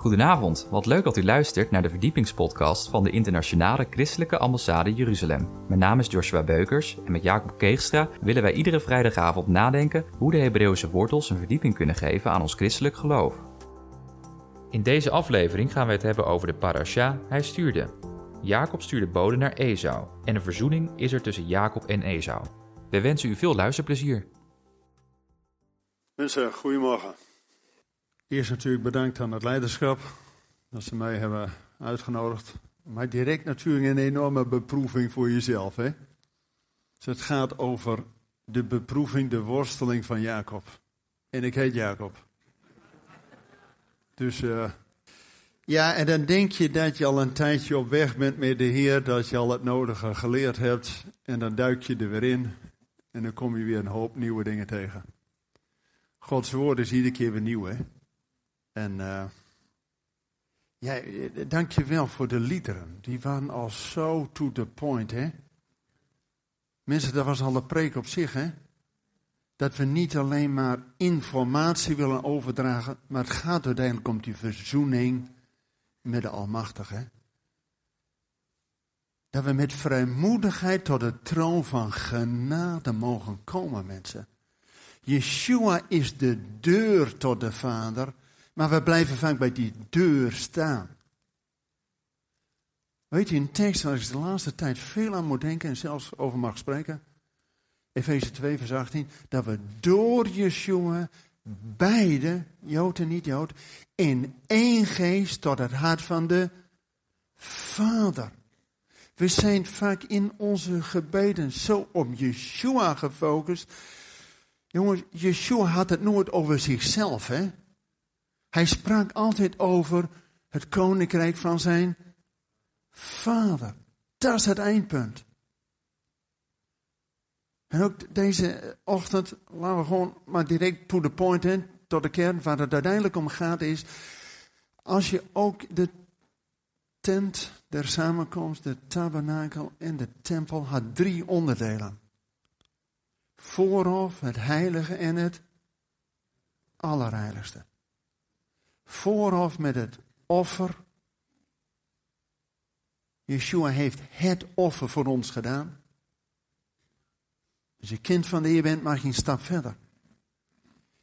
Goedenavond, wat leuk dat u luistert naar de verdiepingspodcast van de Internationale Christelijke Ambassade Jeruzalem. Mijn naam is Joshua Beukers en met Jacob Keegstra willen wij iedere vrijdagavond nadenken hoe de Hebreeuwse wortels een verdieping kunnen geven aan ons christelijk geloof. In deze aflevering gaan we het hebben over de parasha Hij stuurde. Jacob stuurde boden naar Esau en een verzoening is er tussen Jacob en Esau. We wensen u veel luisterplezier. Mensen, goedemorgen. Eerst natuurlijk bedankt aan het leiderschap dat ze mij hebben uitgenodigd. Maar direct natuurlijk een enorme beproeving voor jezelf. Hè? Dus het gaat over de beproeving, de worsteling van Jacob. En ik heet Jacob. Dus uh, ja, en dan denk je dat je al een tijdje op weg bent met de Heer, dat je al het nodige geleerd hebt. En dan duik je er weer in en dan kom je weer een hoop nieuwe dingen tegen. Gods woord is iedere keer weer nieuw, hè? En uh, ja, dank je wel voor de liederen. Die waren al zo to the point, hè? Mensen, dat was al een preek op zich, hè? Dat we niet alleen maar informatie willen overdragen, maar het gaat uiteindelijk om die verzoening met de Almachtige. Dat we met vrijmoedigheid tot de troon van genade mogen komen, mensen. Yeshua is de deur tot de Vader. Maar we blijven vaak bij die deur staan. Weet je, een tekst waar ik de laatste tijd veel aan moet denken en zelfs over mag spreken. Efeze 2, vers 18. Dat we door Yeshua beide, Jood en niet-Jood, in één geest tot het hart van de Vader. We zijn vaak in onze gebeden zo op Yeshua gefocust. Jongens, Yeshua had het nooit over zichzelf, hè? Hij sprak altijd over het koninkrijk van zijn vader. Dat is het eindpunt. En ook deze ochtend, laten we gewoon maar direct to the point in, tot de kern waar het uiteindelijk om gaat is, als je ook de tent der samenkomst, de tabernakel en de tempel had drie onderdelen. Voorhof, het heilige en het allerheiligste vooraf met het offer. Yeshua heeft het offer voor ons gedaan. Als je kind van de Heer bent, mag je een stap verder.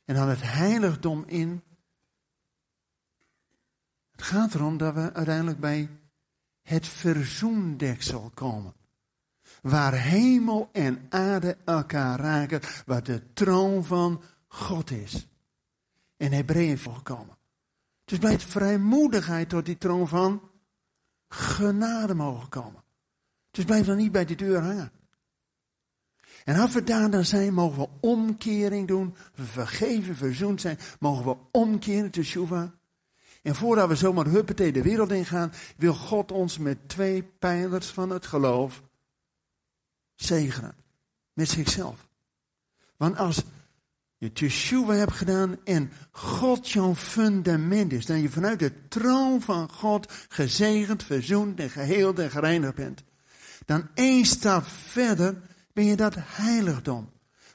En dan het heiligdom in. Het gaat erom dat we uiteindelijk bij het verzoendeksel komen. Waar hemel en aarde elkaar raken, waar de troon van God is. In Hebreeën voorkomen. Dus bij het vrijmoedigheid tot die troon van genade mogen komen. Dus blijf dan niet bij die deur hangen. En als we daar dan zijn, mogen we omkering doen. We vergeven, verzoend zijn. Mogen we omkeren te Shuva. En voordat we zomaar huppetee de wereld ingaan, wil God ons met twee pijlers van het geloof zegenen. Met zichzelf. Want als je Yeshua hebt gedaan en God jouw fundament is. Dat je vanuit de troon van God gezegend, verzoend en geheeld en gereinigd bent. Dan één stap verder ben je dat heiligdom.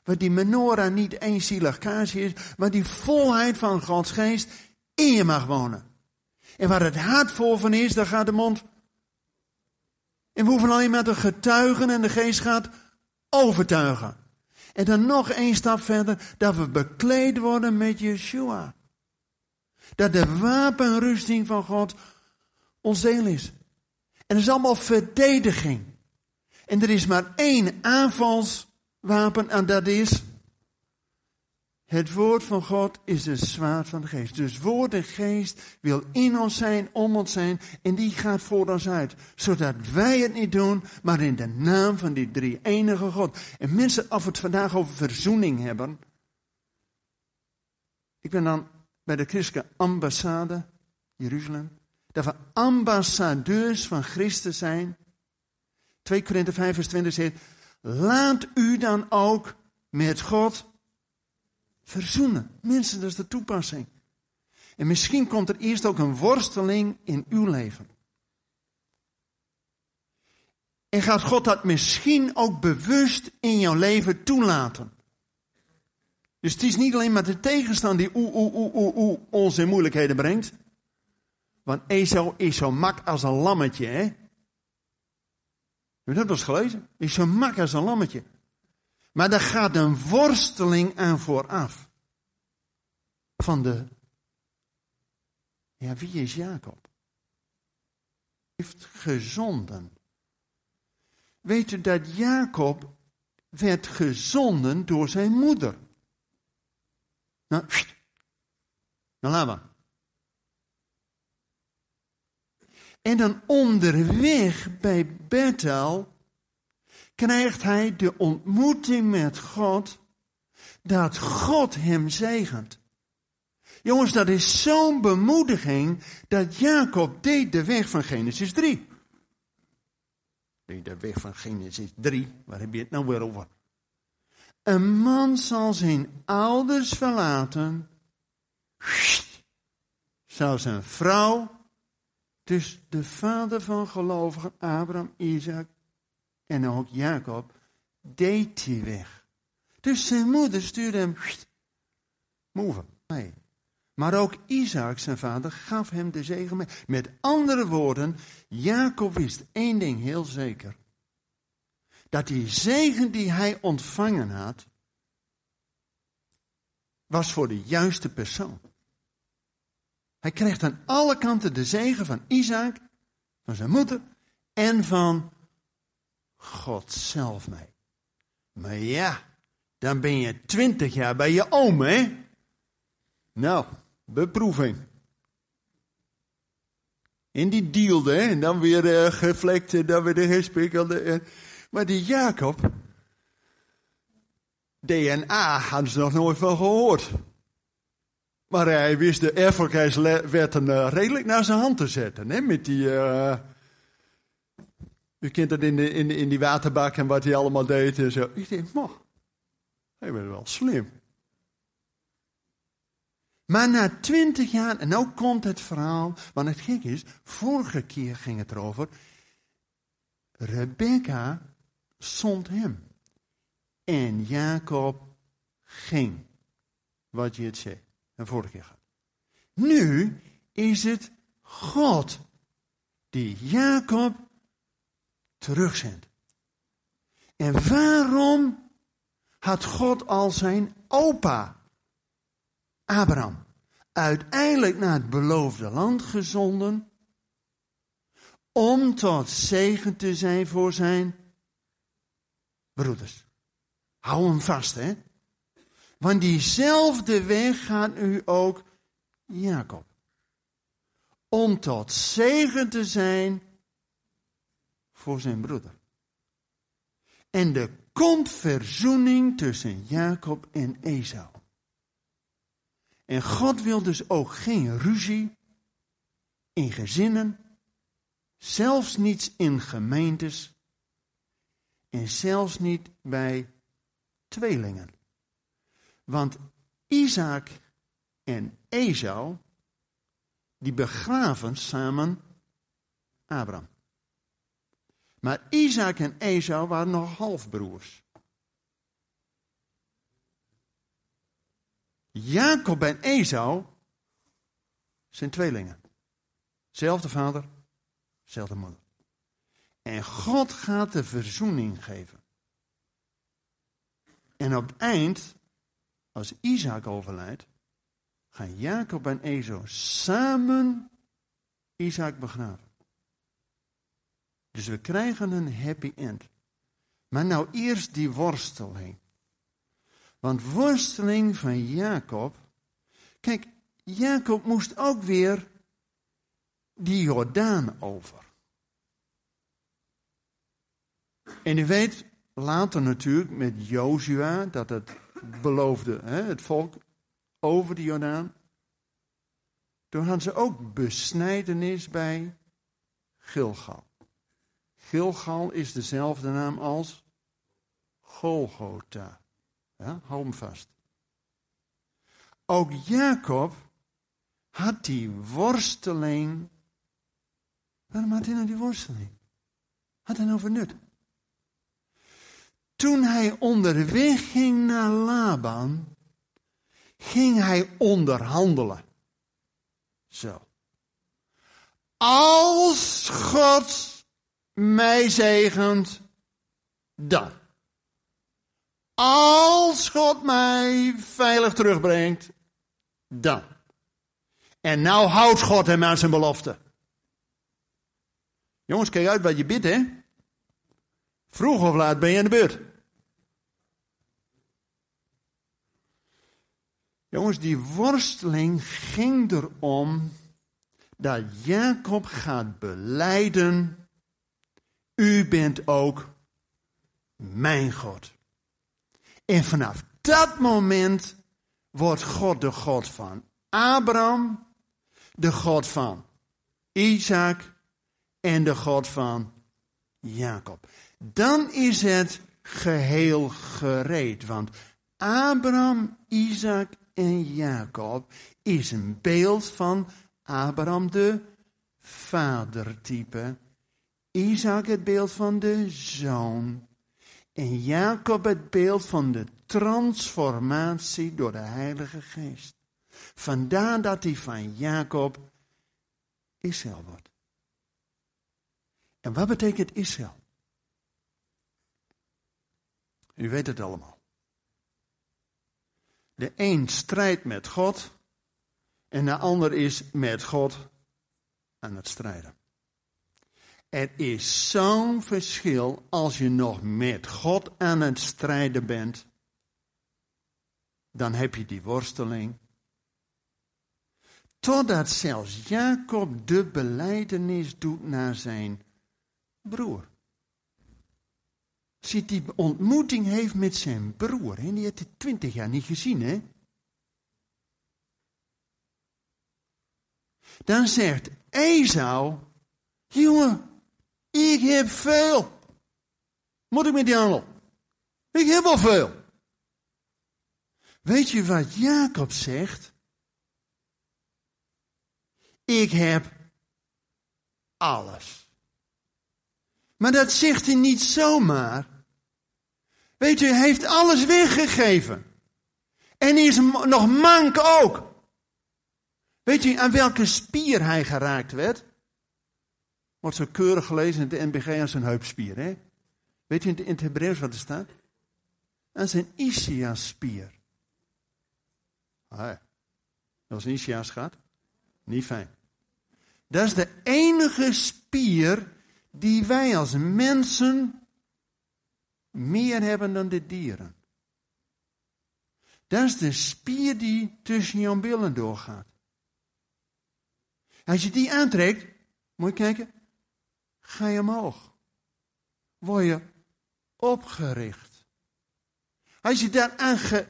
Waar die menorah niet eenzielig kaarsje is, maar die volheid van Gods geest in je mag wonen. En waar het hart vol van is, daar gaat de mond. En we hoeven alleen maar te getuigen en de geest gaat overtuigen. En dan nog één stap verder, dat we bekleed worden met Yeshua. Dat de wapenrusting van God ons deel is. En het is allemaal verdediging. En er is maar één aanvalswapen en dat is het woord van God is het zwaard van de geest. Dus woord en geest wil in ons zijn, om ons zijn. En die gaat voor ons uit. Zodat wij het niet doen, maar in de naam van die drie enige God. En mensen, als we het vandaag over verzoening hebben. Ik ben dan bij de christelijke ambassade, Jeruzalem. Dat we ambassadeurs van Christus zijn. 2 Korinther 5 vers 20 zegt. Laat u dan ook met God verzoenen. Mensen, dat is de toepassing. En misschien komt er eerst ook een worsteling in uw leven. En gaat God dat misschien ook bewust in jouw leven toelaten. Dus het is niet alleen maar de tegenstand die oe, oe, oe, oe, ons in moeilijkheden brengt. Want Esau is zo mak als een lammetje, hè? Heb je dat eens gelezen? Is zo mak als een lammetje. Maar daar gaat een worsteling aan vooraf. Van de. Ja, wie is Jacob? Heeft gezonden. Weet u dat Jacob werd gezonden door zijn moeder? Nou, nou laat maar. En dan onderweg bij Bethel krijgt hij de ontmoeting met God, dat God hem zegent. Jongens, dat is zo'n bemoediging dat Jacob deed de weg van Genesis 3. Deed de weg van Genesis 3, waar heb je het nou weer over? Een man zal zijn ouders verlaten, zal zijn vrouw, dus de vader van gelovigen, Abraham, Isaac en ook Jacob, deed hij weg. Dus zijn moeder stuurde hem, move, mee. Maar ook Isaac, zijn vader, gaf hem de zegen mee. Met andere woorden, Jacob wist één ding heel zeker. Dat die zegen die hij ontvangen had, was voor de juiste persoon. Hij kreeg aan alle kanten de zegen van Isaac, van zijn moeder en van God zelf mee. Maar ja, dan ben je twintig jaar bij je oom, hè? Nou, beproeving. En die dealde, en dan weer uh, geflekt, en dan weer de gespikkelde. maar die Jacob, DNA hadden ze nog nooit van gehoord. Maar hij wist de erfelijkheidswetten redelijk naar zijn hand te zetten. Hè? Met die, u kent dat in, de, in, in die waterbak en wat hij allemaal deed en zo. Ik denk, man, hij bent wel slim. Maar na twintig jaar, en nou komt het verhaal, want het gek is, vorige keer ging het erover, Rebecca zond hem. En Jacob ging, wat je het zei, een vorige keer gehad. Nu is het God die Jacob terugzendt. En waarom had God al zijn opa Abraham uiteindelijk naar het beloofde land gezonden om tot zegen te zijn voor zijn broeders. Hou hem vast, hè. Want diezelfde weg gaat u ook Jacob. Om tot zegen te zijn voor zijn broeder. En er komt verzoening tussen Jacob en Esau. En God wil dus ook geen ruzie in gezinnen, zelfs niet in gemeentes en zelfs niet bij tweelingen. Want Isaac en Esau, die begraven samen Abraham. Maar Isaac en Esau waren nog halfbroers. Jacob en Esau zijn tweelingen. Zelfde vader, zelfde moeder. En God gaat de verzoening geven. En op het eind, als Isaac overlijdt, gaan Jacob en Esau samen Isaac begraven. Dus we krijgen een happy end. Maar nou eerst die worsteling. Want worsteling van Jacob. Kijk, Jacob moest ook weer die Jordaan over. En u weet later natuurlijk met Jozua dat het beloofde, hè, het volk over de Jordaan. Toen hadden ze ook besnijdenis bij Gilgal. Gilgal is dezelfde naam als Golgotha. Ja, hou hem vast. Ook Jacob had die worsteling. Waarom had hij nou die worsteling? Had hij nou vernut? Toen hij onderweg ging naar Laban, ging hij onderhandelen. Zo. Als God mij zegent, dan. Als God mij veilig terugbrengt, dan. En nou houdt God hem aan zijn belofte. Jongens, kijk uit wat je bidt, hè? Vroeg of laat ben je in de beurt. Jongens, die worsteling ging erom dat Jacob gaat beleiden, u bent ook mijn God. En vanaf dat moment wordt God de God van Abraham, de God van Isaac en de God van Jacob. Dan is het geheel gereed. Want Abraham, Isaac en Jacob is een beeld van Abraham de vadertype. Isaac het beeld van de zoon. En Jacob het beeld van de transformatie door de Heilige Geest. Vandaar dat hij van Jacob Israël wordt. En wat betekent Israël? U weet het allemaal. De een strijdt met God en de ander is met God aan het strijden. Er is zo'n verschil als je nog met God aan het strijden bent. Dan heb je die worsteling. Totdat zelfs Jacob de beleidenis doet naar zijn broer. Ziet die ontmoeting heeft met zijn broer. En die heeft hij twintig jaar niet gezien, hè? Dan zegt Esau, jongen, ik heb veel. Moet ik met die handel? Ik heb al veel. Weet je wat Jacob zegt? Ik heb alles. Maar dat zegt hij niet zomaar. Weet u, hij heeft alles weggegeven. En is nog mank ook. Weet u aan welke spier hij geraakt werd? Wordt zo keurig gelezen in de NBG als een heupspier. Hè? Weet u in het Hebreeuws wat er staat? Is een ischiaspier. Ah, als een ischias gaat, niet fijn. Dat is de enige spier die wij als mensen meer hebben dan de dieren. Dat is de spier die tussen jouw billen doorgaat. Als je die aantrekt, moet je kijken, ga je omhoog. Word je opgericht. Als je daar aan ge...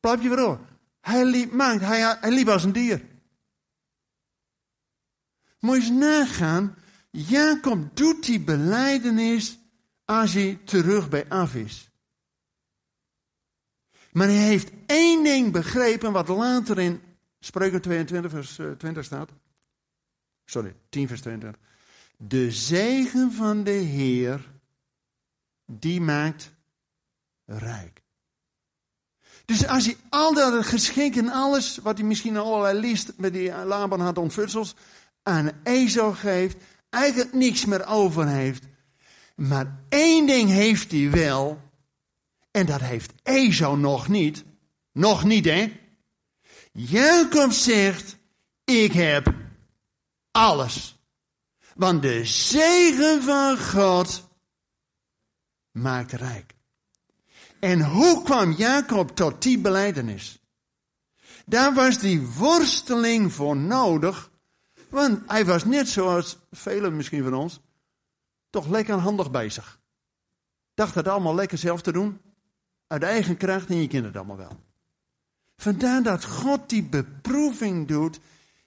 Blijf je weer Hij liep, maakt, hij, hij liep als een dier. Moet je eens nagaan. Jacob doet die beleidenis als hij terug bij af is. Maar hij heeft één ding begrepen wat later in Spreuken 22 vers 20 eh, staat. Sorry, 10 vers 22. De zegen van de Heer, die maakt rijk. Dus als hij al dat geschenk en alles, wat hij misschien allerlei liest met die Laban had ontfutsels, aan Ezo geeft, eigenlijk niks meer over heeft. Maar één ding heeft hij wel, en dat heeft Ezo nog niet. Nog niet, hè? Jacob zegt, ik heb alles. Want de zegen van God maakt rijk. En hoe kwam Jacob tot die beleidenis? Daar was die worsteling voor nodig want hij was net zoals velen misschien van ons, toch lekker handig bezig. Dacht het allemaal lekker zelf te doen. Uit eigen kracht en je kent het allemaal wel. Vandaar dat God die beproeving doet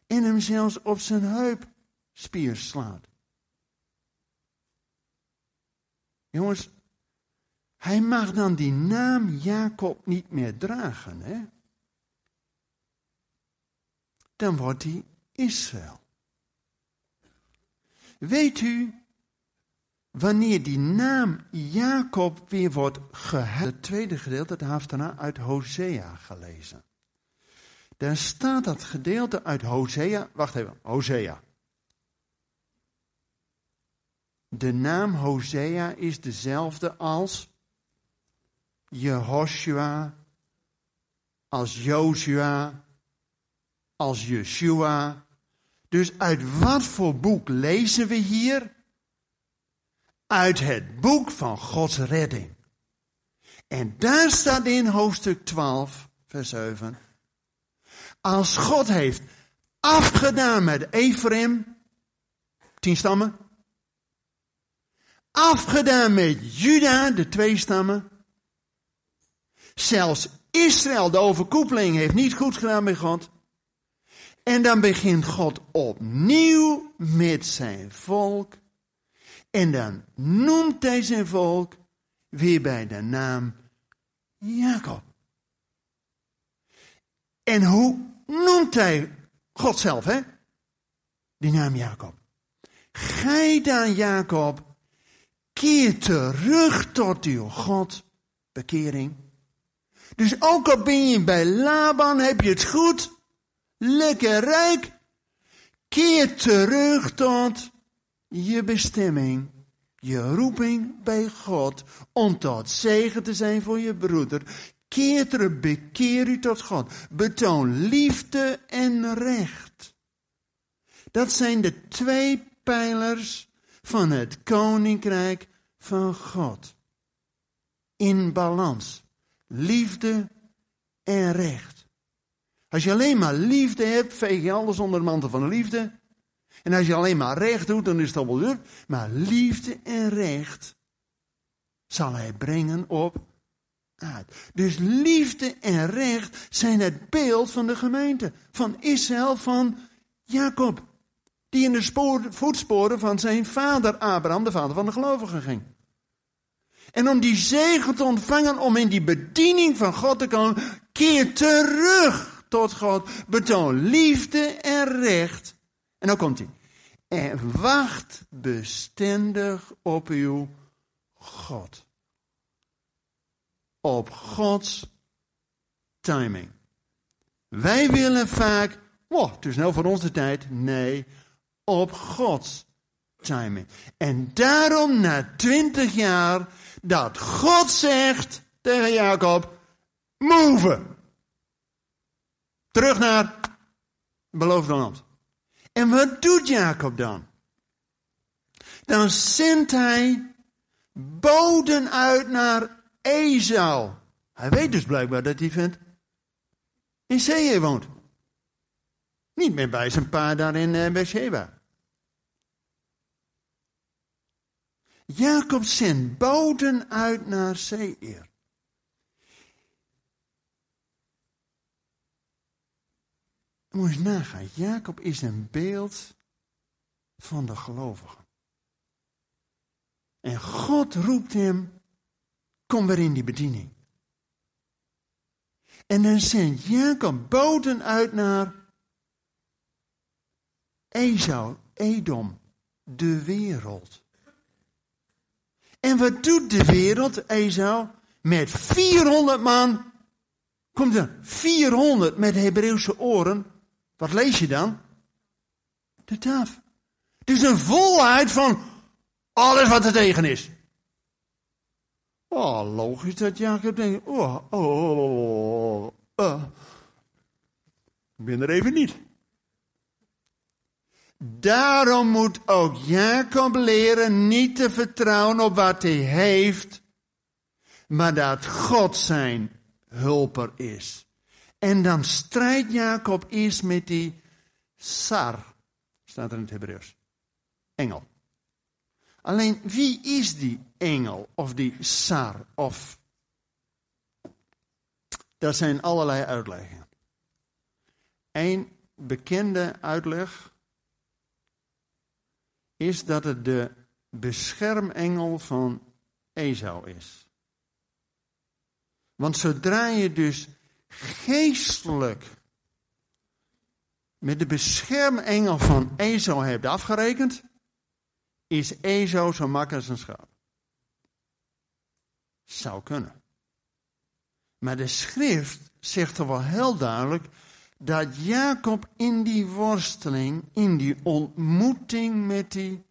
en hem zelfs op zijn heupspier slaat. Jongens, hij mag dan die naam Jacob niet meer dragen, hè? Dan wordt hij Israël. Weet u, wanneer die naam Jacob weer wordt gehaald, het tweede gedeelte, dat heeft daarna uit Hosea gelezen. Daar staat dat gedeelte uit Hosea. Wacht even, Hosea. De naam Hosea is dezelfde als Jehoshua, als Joshua, als Yeshua. Dus uit wat voor boek lezen we hier? Uit het boek van Gods redding. En daar staat in hoofdstuk 12, vers 7. Als God heeft afgedaan met Ephraim, tien stammen. Afgedaan met Juda, de twee stammen. Zelfs Israël, de overkoepeling, heeft niet goed gedaan met God. En dan begint God opnieuw met zijn volk. En dan noemt hij zijn volk weer bij de naam Jacob. En hoe noemt hij God zelf, hè? Die naam Jacob. Gij dan, Jacob, keer terug tot uw God, bekering. Dus ook al ben je bij Laban, heb je het goed, lekker rijk, keer terug tot je bestemming, je roeping bij God, om tot zegen te zijn voor je broeder. Keer terug, bekeer u tot God. Betoon liefde en recht. Dat zijn de twee pijlers van het koninkrijk van God. In balans. Liefde en recht. Als je alleen maar liefde hebt, veeg je alles onder de mantel van de liefde. En als je alleen maar recht doet, dan is al wel Maar liefde en recht zal hij brengen op Dus liefde en recht zijn het beeld van de gemeente. Van Israël, van Jacob. Die in de voetsporen van zijn vader Abraham, de vader van de gelovigen, ging. En om die zegen te ontvangen, om in die bediening van God te komen, keer terug tot God. Betoon liefde en recht. En dan komt hij. En wacht bestendig op uw God. Op Gods timing. Wij willen vaak, oh, te snel voor onze tijd. Nee, op Gods timing. En daarom na twintig jaar dat God zegt tegen Jacob, move. Terug naar beloofde land. En wat doet Jacob dan? Dan zendt hij boden uit naar Esau. Hij weet dus blijkbaar dat die vent in Zee woont. Niet meer bij zijn pa daar in uh, Beersheba. Jacob zendt boden uit naar Seir. Moet eens nagaan. Jacob is een beeld van de gelovigen. En God roept hem, kom weer in die bediening. En dan zendt Jacob boden uit naar Esau, Edom, de wereld. En wat doet de wereld, Esau? Met 400 man, komt er 400 met Hebreeuwse oren, wat lees je dan? De taf. Het is een volheid van alles wat er tegen is. Oh, logisch dat Jacob denkt, oh, oh, oh, ik ben er even niet. Daarom moet ook Jacob leren niet te vertrouwen op wat hij heeft, maar dat God zijn hulper is. En dan strijdt Jacob eerst met die Sar, staat er in het Hebreeuws. Engel. Alleen wie is die engel of die Sar of. Dat zijn allerlei uitleggen. Een bekende uitleg is dat het de beschermengel van Esau is. Want zodra je dus geestelijk met de beschermengel van Ezo hebt afgerekend, is Ezo zo makkelijk als een schaap. Zou kunnen. Maar de schrift zegt er wel heel duidelijk dat Jacob in die worsteling, in die ontmoeting met die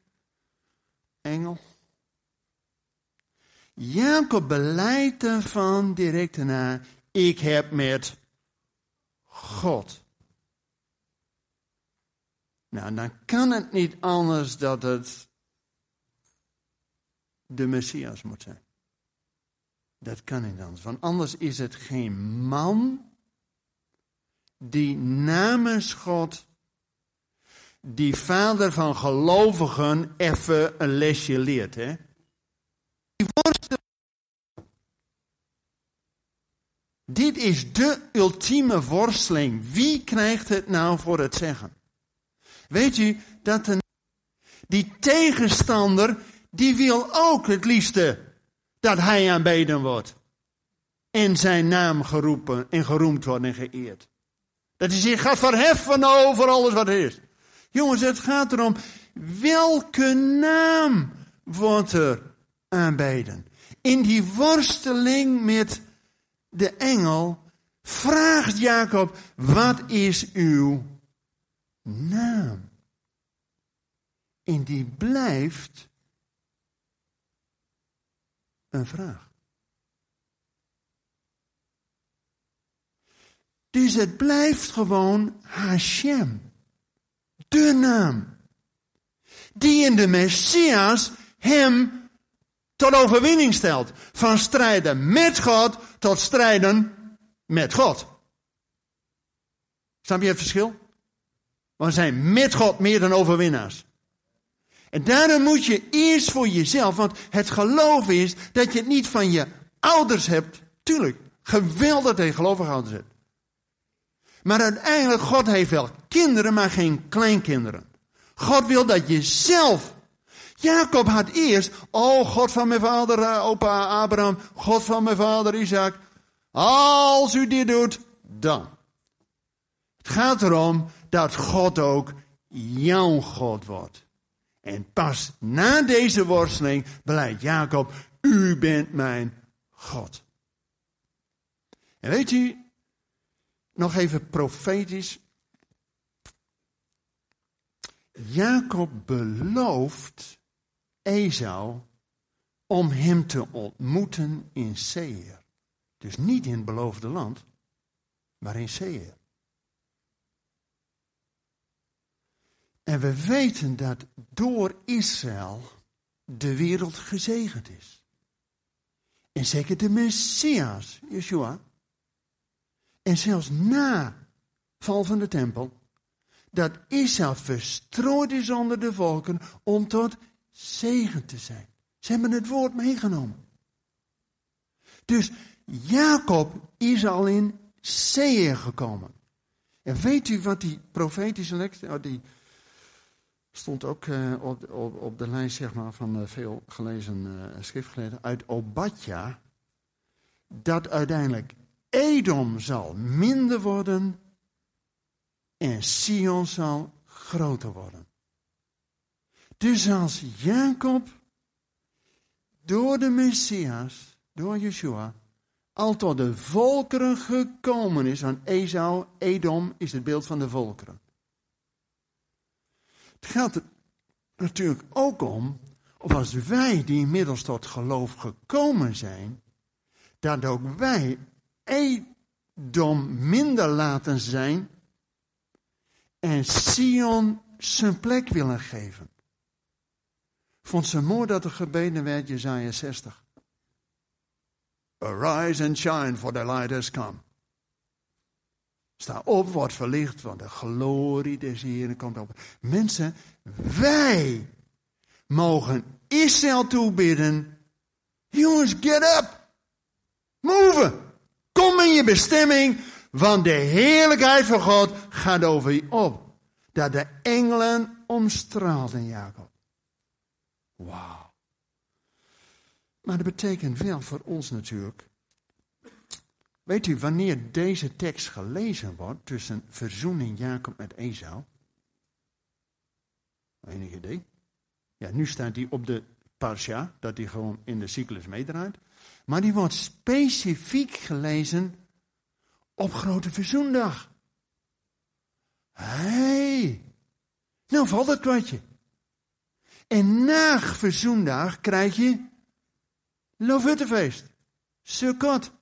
engel, Jacob beleidt ervan direct daarna, ik heb met God. Nou, dan kan het niet anders dat het de Messias moet zijn. Dat kan niet anders, want anders is het geen man die namens God, die vader van gelovigen, even een lesje leert. Hè? Die Dit is de ultieme worsteling. Wie krijgt het nou voor het zeggen? Weet u dat een, die tegenstander, die wil ook het liefste dat hij aanbeden wordt. En zijn naam geroepen en geroemd wordt en geëerd. Dat hij zich gaat verheffen over alles wat er is. Jongens, het gaat erom, welke naam wordt er aanbeden? In die worsteling met de engel vraagt Jacob, wat is uw naam? En die blijft een vraag. Dus het blijft gewoon Hashem. De naam. Die in de Messias hem tot overwinning stelt. Van strijden met God tot strijden met God. Snap je het verschil? We zijn met God meer dan overwinnaars. En daarom moet je eerst voor jezelf, want het geloof is dat je het niet van je ouders hebt. Tuurlijk, geweldig dat je gelovige ouders hebt. Maar uiteindelijk, God heeft wel kinderen, maar geen kleinkinderen. God wil dat je zelf. Jacob had eerst, oh God van mijn vader, eh, opa Abraham, God van mijn vader Isaac. Als u dit doet, dan. Het gaat erom dat God ook jouw God wordt. En pas na deze worsteling beleidt Jacob, u bent mijn God. En weet u, nog even profetisch. Jacob belooft Esau om hem te ontmoeten in Seir. Dus niet in het beloofde land, maar in Seir. En we weten dat door Israël de wereld gezegend is. En zeker de Messias, Yeshua, en zelfs na val van de tempel, dat Israël verstrooid is onder de volken om tot zegen te zijn. Ze hebben het woord meegenomen. Dus Jacob is al in Seer gekomen. En weet u wat die profetische oh, die stond ook uh, op, op, de lijst zeg maar, van uh, veel gelezen uh, schriftgeleerden uit Obadja, dat uiteindelijk Edom zal minder worden en Sion zal groter worden. Dus als Jacob door de Messias, door Yeshua, al tot de volkeren gekomen is, want Esau, Edom is het beeld van de volkeren. Het gaat er natuurlijk ook om, of als wij die inmiddels tot geloof gekomen zijn, dat ook wij Edom minder laten zijn en Sion zijn plek willen geven. Vond ze mooi dat er gebeden werd, Jezaja 60. Arise and shine, for the light has come. Sta op, word verlicht, want de glorie des Heren komt op. Mensen, wij mogen Israël toebidden. Jongens, get up. Move. Kom in je bestemming, want de heerlijkheid van God gaat over je op. Dat de engelen omstraalden Jacob. Wauw. Maar dat betekent wel voor ons natuurlijk. Weet u, wanneer deze tekst gelezen wordt tussen verzoening Jacob met Esau? Enig idee? Ja, nu staat hij op de parsha, dat hij gewoon in de cyclus meedraait. Maar die wordt specifiek gelezen op Grote Verzoendag. Nou valt het kwartje. En na verzoendag krijg je Lofuttefeest. Sukkot.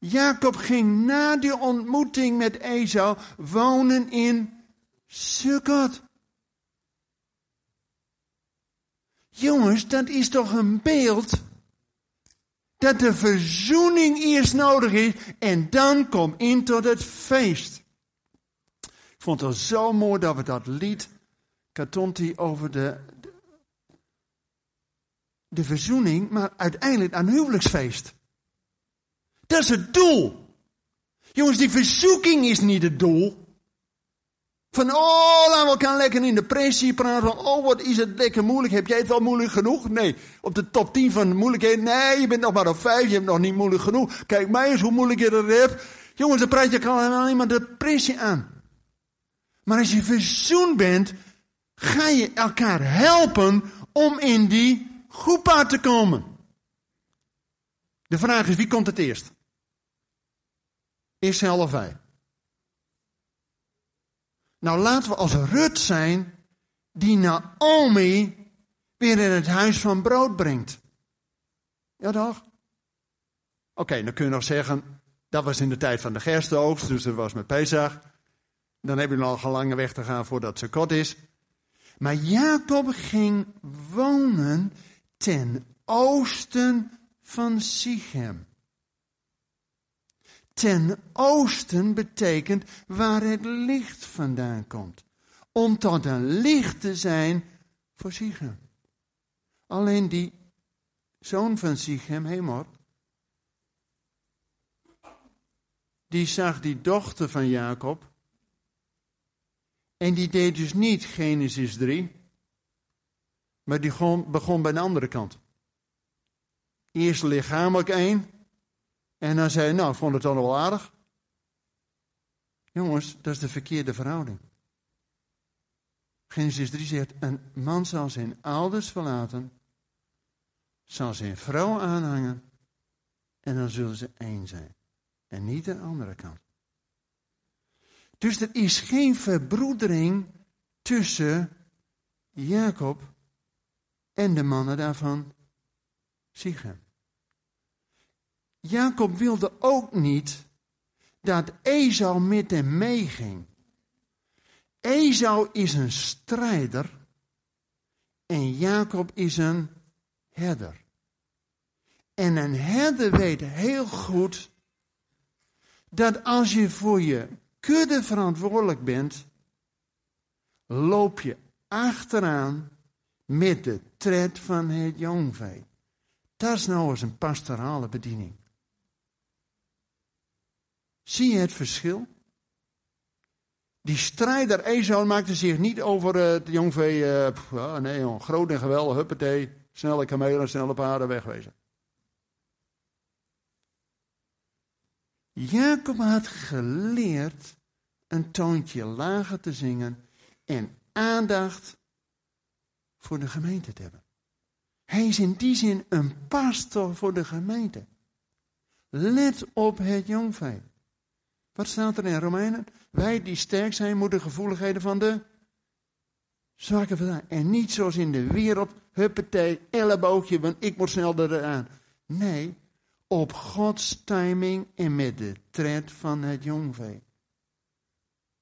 Jacob ging na die ontmoeting met Esau wonen in Sukkot. Jongens, dat is toch een beeld dat de verzoening eerst nodig is en dan kom in tot het feest. Ik vond het zo mooi dat we dat lied, Katonti, over de, de, verzoening, maar uiteindelijk een huwelijksfeest. Dat is het doel. Jongens, die verzoeking is niet het doel. Van, oh, laten we elkaar lekker in depressie praten. Van, oh, wat is het lekker moeilijk. Heb jij het wel moeilijk genoeg? Nee. Op de top 10 van de moeilijkheden. Nee, je bent nog maar op 5. Je hebt nog niet moeilijk genoeg. Kijk mij eens hoe moeilijk je het hebt. Jongens, dan praat je alleen maar depressie aan. Maar als je verzoend bent, ga je elkaar helpen om in die groepa te komen. De vraag is, wie komt het eerst? Of wij? Nou laten we als Rut zijn die Naomi weer in het huis van brood brengt. Ja toch? Oké, dan kun je nog zeggen, dat was in de tijd van de gerstenoogst, dus dat was met Pesach. Dan heb je nog een lange weg te gaan voordat ze kot is. Maar Jacob ging wonen ten oosten van Sichem. Ten oosten betekent waar het licht vandaan komt. Om tot een licht te zijn voor Sichem. Alleen die zoon van Sichem, Hemor, die zag die dochter van Jacob. En die deed dus niet Genesis 3, maar die begon bij de andere kant. Eerst lichamelijk één, en dan zei hij, nou, ik vond het dan wel aardig. Jongens, dat is de verkeerde verhouding. Genesis 3 zegt, een man zal zijn ouders verlaten, zal zijn vrouw aanhangen, en dan zullen ze één zijn. En niet de andere kant. Dus er is geen verbroedering tussen Jacob en de mannen daarvan Sichem. Jacob wilde ook niet dat Esau met hem meeging. Esau is een strijder en Jacob is een herder. En een herder weet heel goed dat als je voor je kudde verantwoordelijk bent, loop je achteraan met de tred van het jongvee. Dat is nou eens een pastorale bediening. Zie je het verschil? Die strijder Esau maakte zich niet over uh, het jongvee. Uh, nee, joh, groot en geweldig, huppatee. Snelle kamelen, snelle paarden, wegwezen. Jacob had geleerd een toontje lager te zingen en aandacht voor de gemeente te hebben. Hij is in die zin een pastor voor de gemeente. Let op het jongvee. Wat staat er in Romeinen? Wij die sterk zijn, moeten gevoeligheden van de zwakke vandaan. En niet zoals in de wereld, huppatee, elleboogje, want ik moet snel eraan. Nee, op Gods timing en met de tred van het jongvee.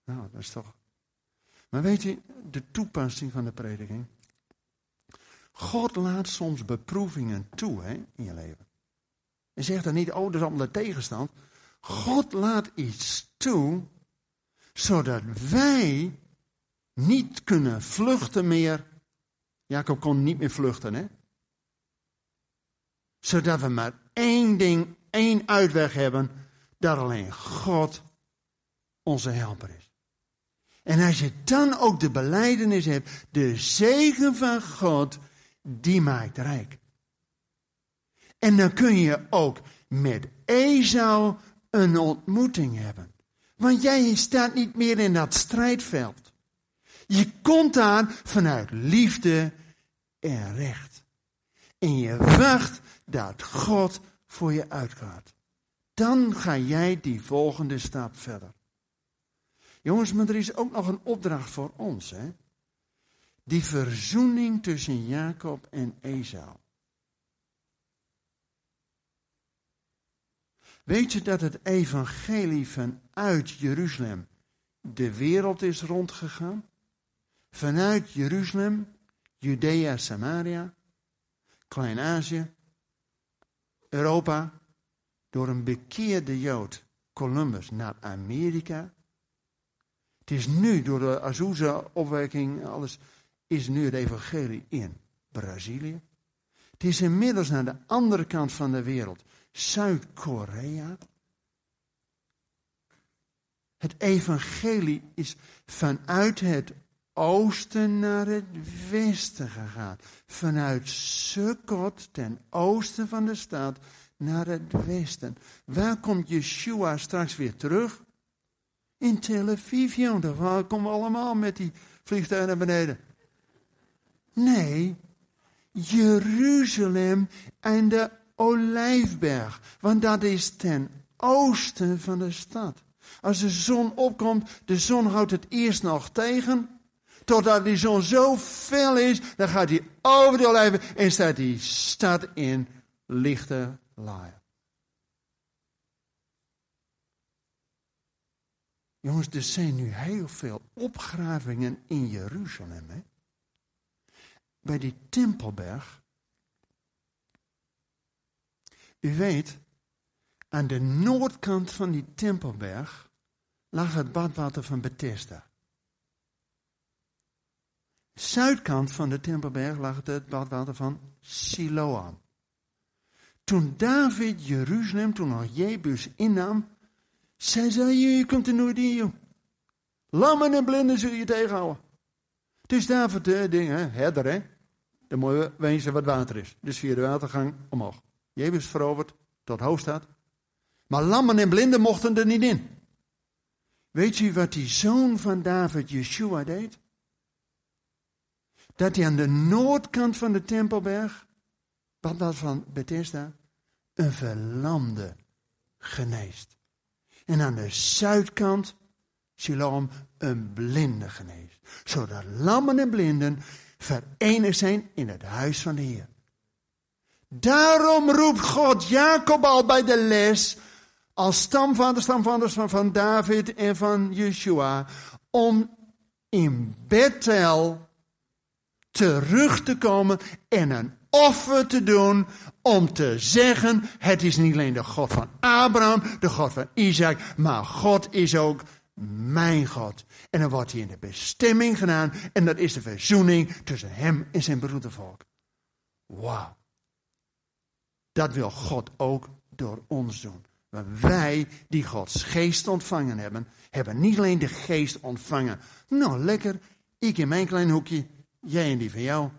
Nou, dat is toch. Maar weet je, de toepassing van de prediking. God laat soms beproevingen toe hè, in je leven. En zegt dan niet, oh, dat is allemaal de tegenstand. God laat iets toe, zodat wij niet kunnen vluchten meer. Jacob kon niet meer vluchten, hè? Zodat we maar één ding, één uitweg hebben, dat alleen God onze helper is. En als je dan ook de beleidenis hebt, de zegen van God, die maakt rijk. En dan kun je ook met Esau een ontmoeting hebben. Want jij staat niet meer in dat strijdveld. Je komt daar vanuit liefde en recht. En je wacht dat God voor je uitgaat. Dan ga jij die volgende stap verder. Jongens, maar er is ook nog een opdracht voor ons. Hè? Die verzoening tussen Jacob en Esau. Weet je dat het evangelie vanuit Jeruzalem de wereld is rondgegaan? Vanuit Jeruzalem, Judea, Samaria, Klein-Azië, Europa, door een bekeerde Jood, Columbus, naar Amerika. Het is nu door de Azusa-opwekking, alles, is nu het evangelie in Brazilië. Het is inmiddels naar de andere kant van de wereld, Zuid-Korea. Het evangelie is vanuit het oosten naar het westen gegaan. Vanuit Sukkot, ten oosten van de stad, naar het westen. Waar komt Yeshua straks weer terug? In Tel Aviv, Daar komen we allemaal met die vliegtuigen naar beneden. Nee, Jeruzalem en de Olijfberg. Want dat is ten oosten van de stad. Als de zon opkomt, de zon houdt het eerst nog tegen. Totdat die zon zo fel is, dan gaat hij over de olijven en staat die stad in lichte laaien. Jongens, er zijn nu heel veel opgravingen in Jeruzalem. Hè? Bij die Tempelberg. U weet, aan de noordkant van die Tempelberg lag het badwater van Bethesda. Zuidkant van de Tempelberg lag het badwater van Siloam. Toen David Jeruzalem, toen nog Jebus innam, zei ze, je komt er nooit in. Lammen en blinden zul je tegenhouden. Dus David, de ding, hè, hè. Dan moet je wezen wat water is. Dus via de watergang omhoog. Jebus veroverd tot hoofdstad. Maar lammen en blinden mochten er niet in. Weet u wat die zoon van David, Yeshua, deed? Dat hij aan de noordkant van de Tempelberg, wat van Bethesda, een verlamde geneest. En aan de zuidkant, Siloam, een blinde geneest. Zodat lammen en blinden verenigd zijn in het huis van de Heer. Daarom roept God Jacob al bij de les als stamvader, stamvaders van, David en van Yeshua, om in Bethel terug te komen en een offer te doen om te zeggen, het is niet alleen de God van Abraham, de God van Isaac, maar God is ook mijn God. En dan wordt hij in de bestemming gedaan en dat is de verzoening tussen hem en zijn broedervolk. Wauw. Dat wil God ook door ons doen. Maar wij die Gods geest ontvangen hebben, hebben niet alleen de geest ontvangen. Nou, lekker, ik in mijn klein hoekje, jij in die van jou.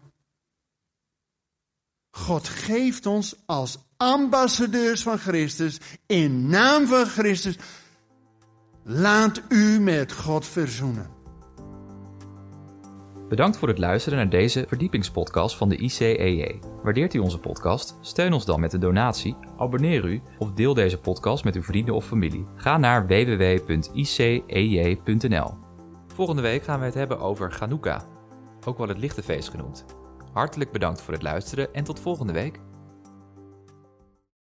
God geeft ons als ambassadeurs van Christus, in naam van Christus, laat u met God verzoenen. Bedankt voor het luisteren naar deze verdiepingspodcast van de ICEJ. Waardeert u onze podcast? Steun ons dan met een donatie, abonneer u of deel deze podcast met uw vrienden of familie. Ga naar www.icej.nl. Volgende week gaan we het hebben over Chanukka, ook wel het lichte feest genoemd. Hartelijk bedankt voor het luisteren en tot volgende week.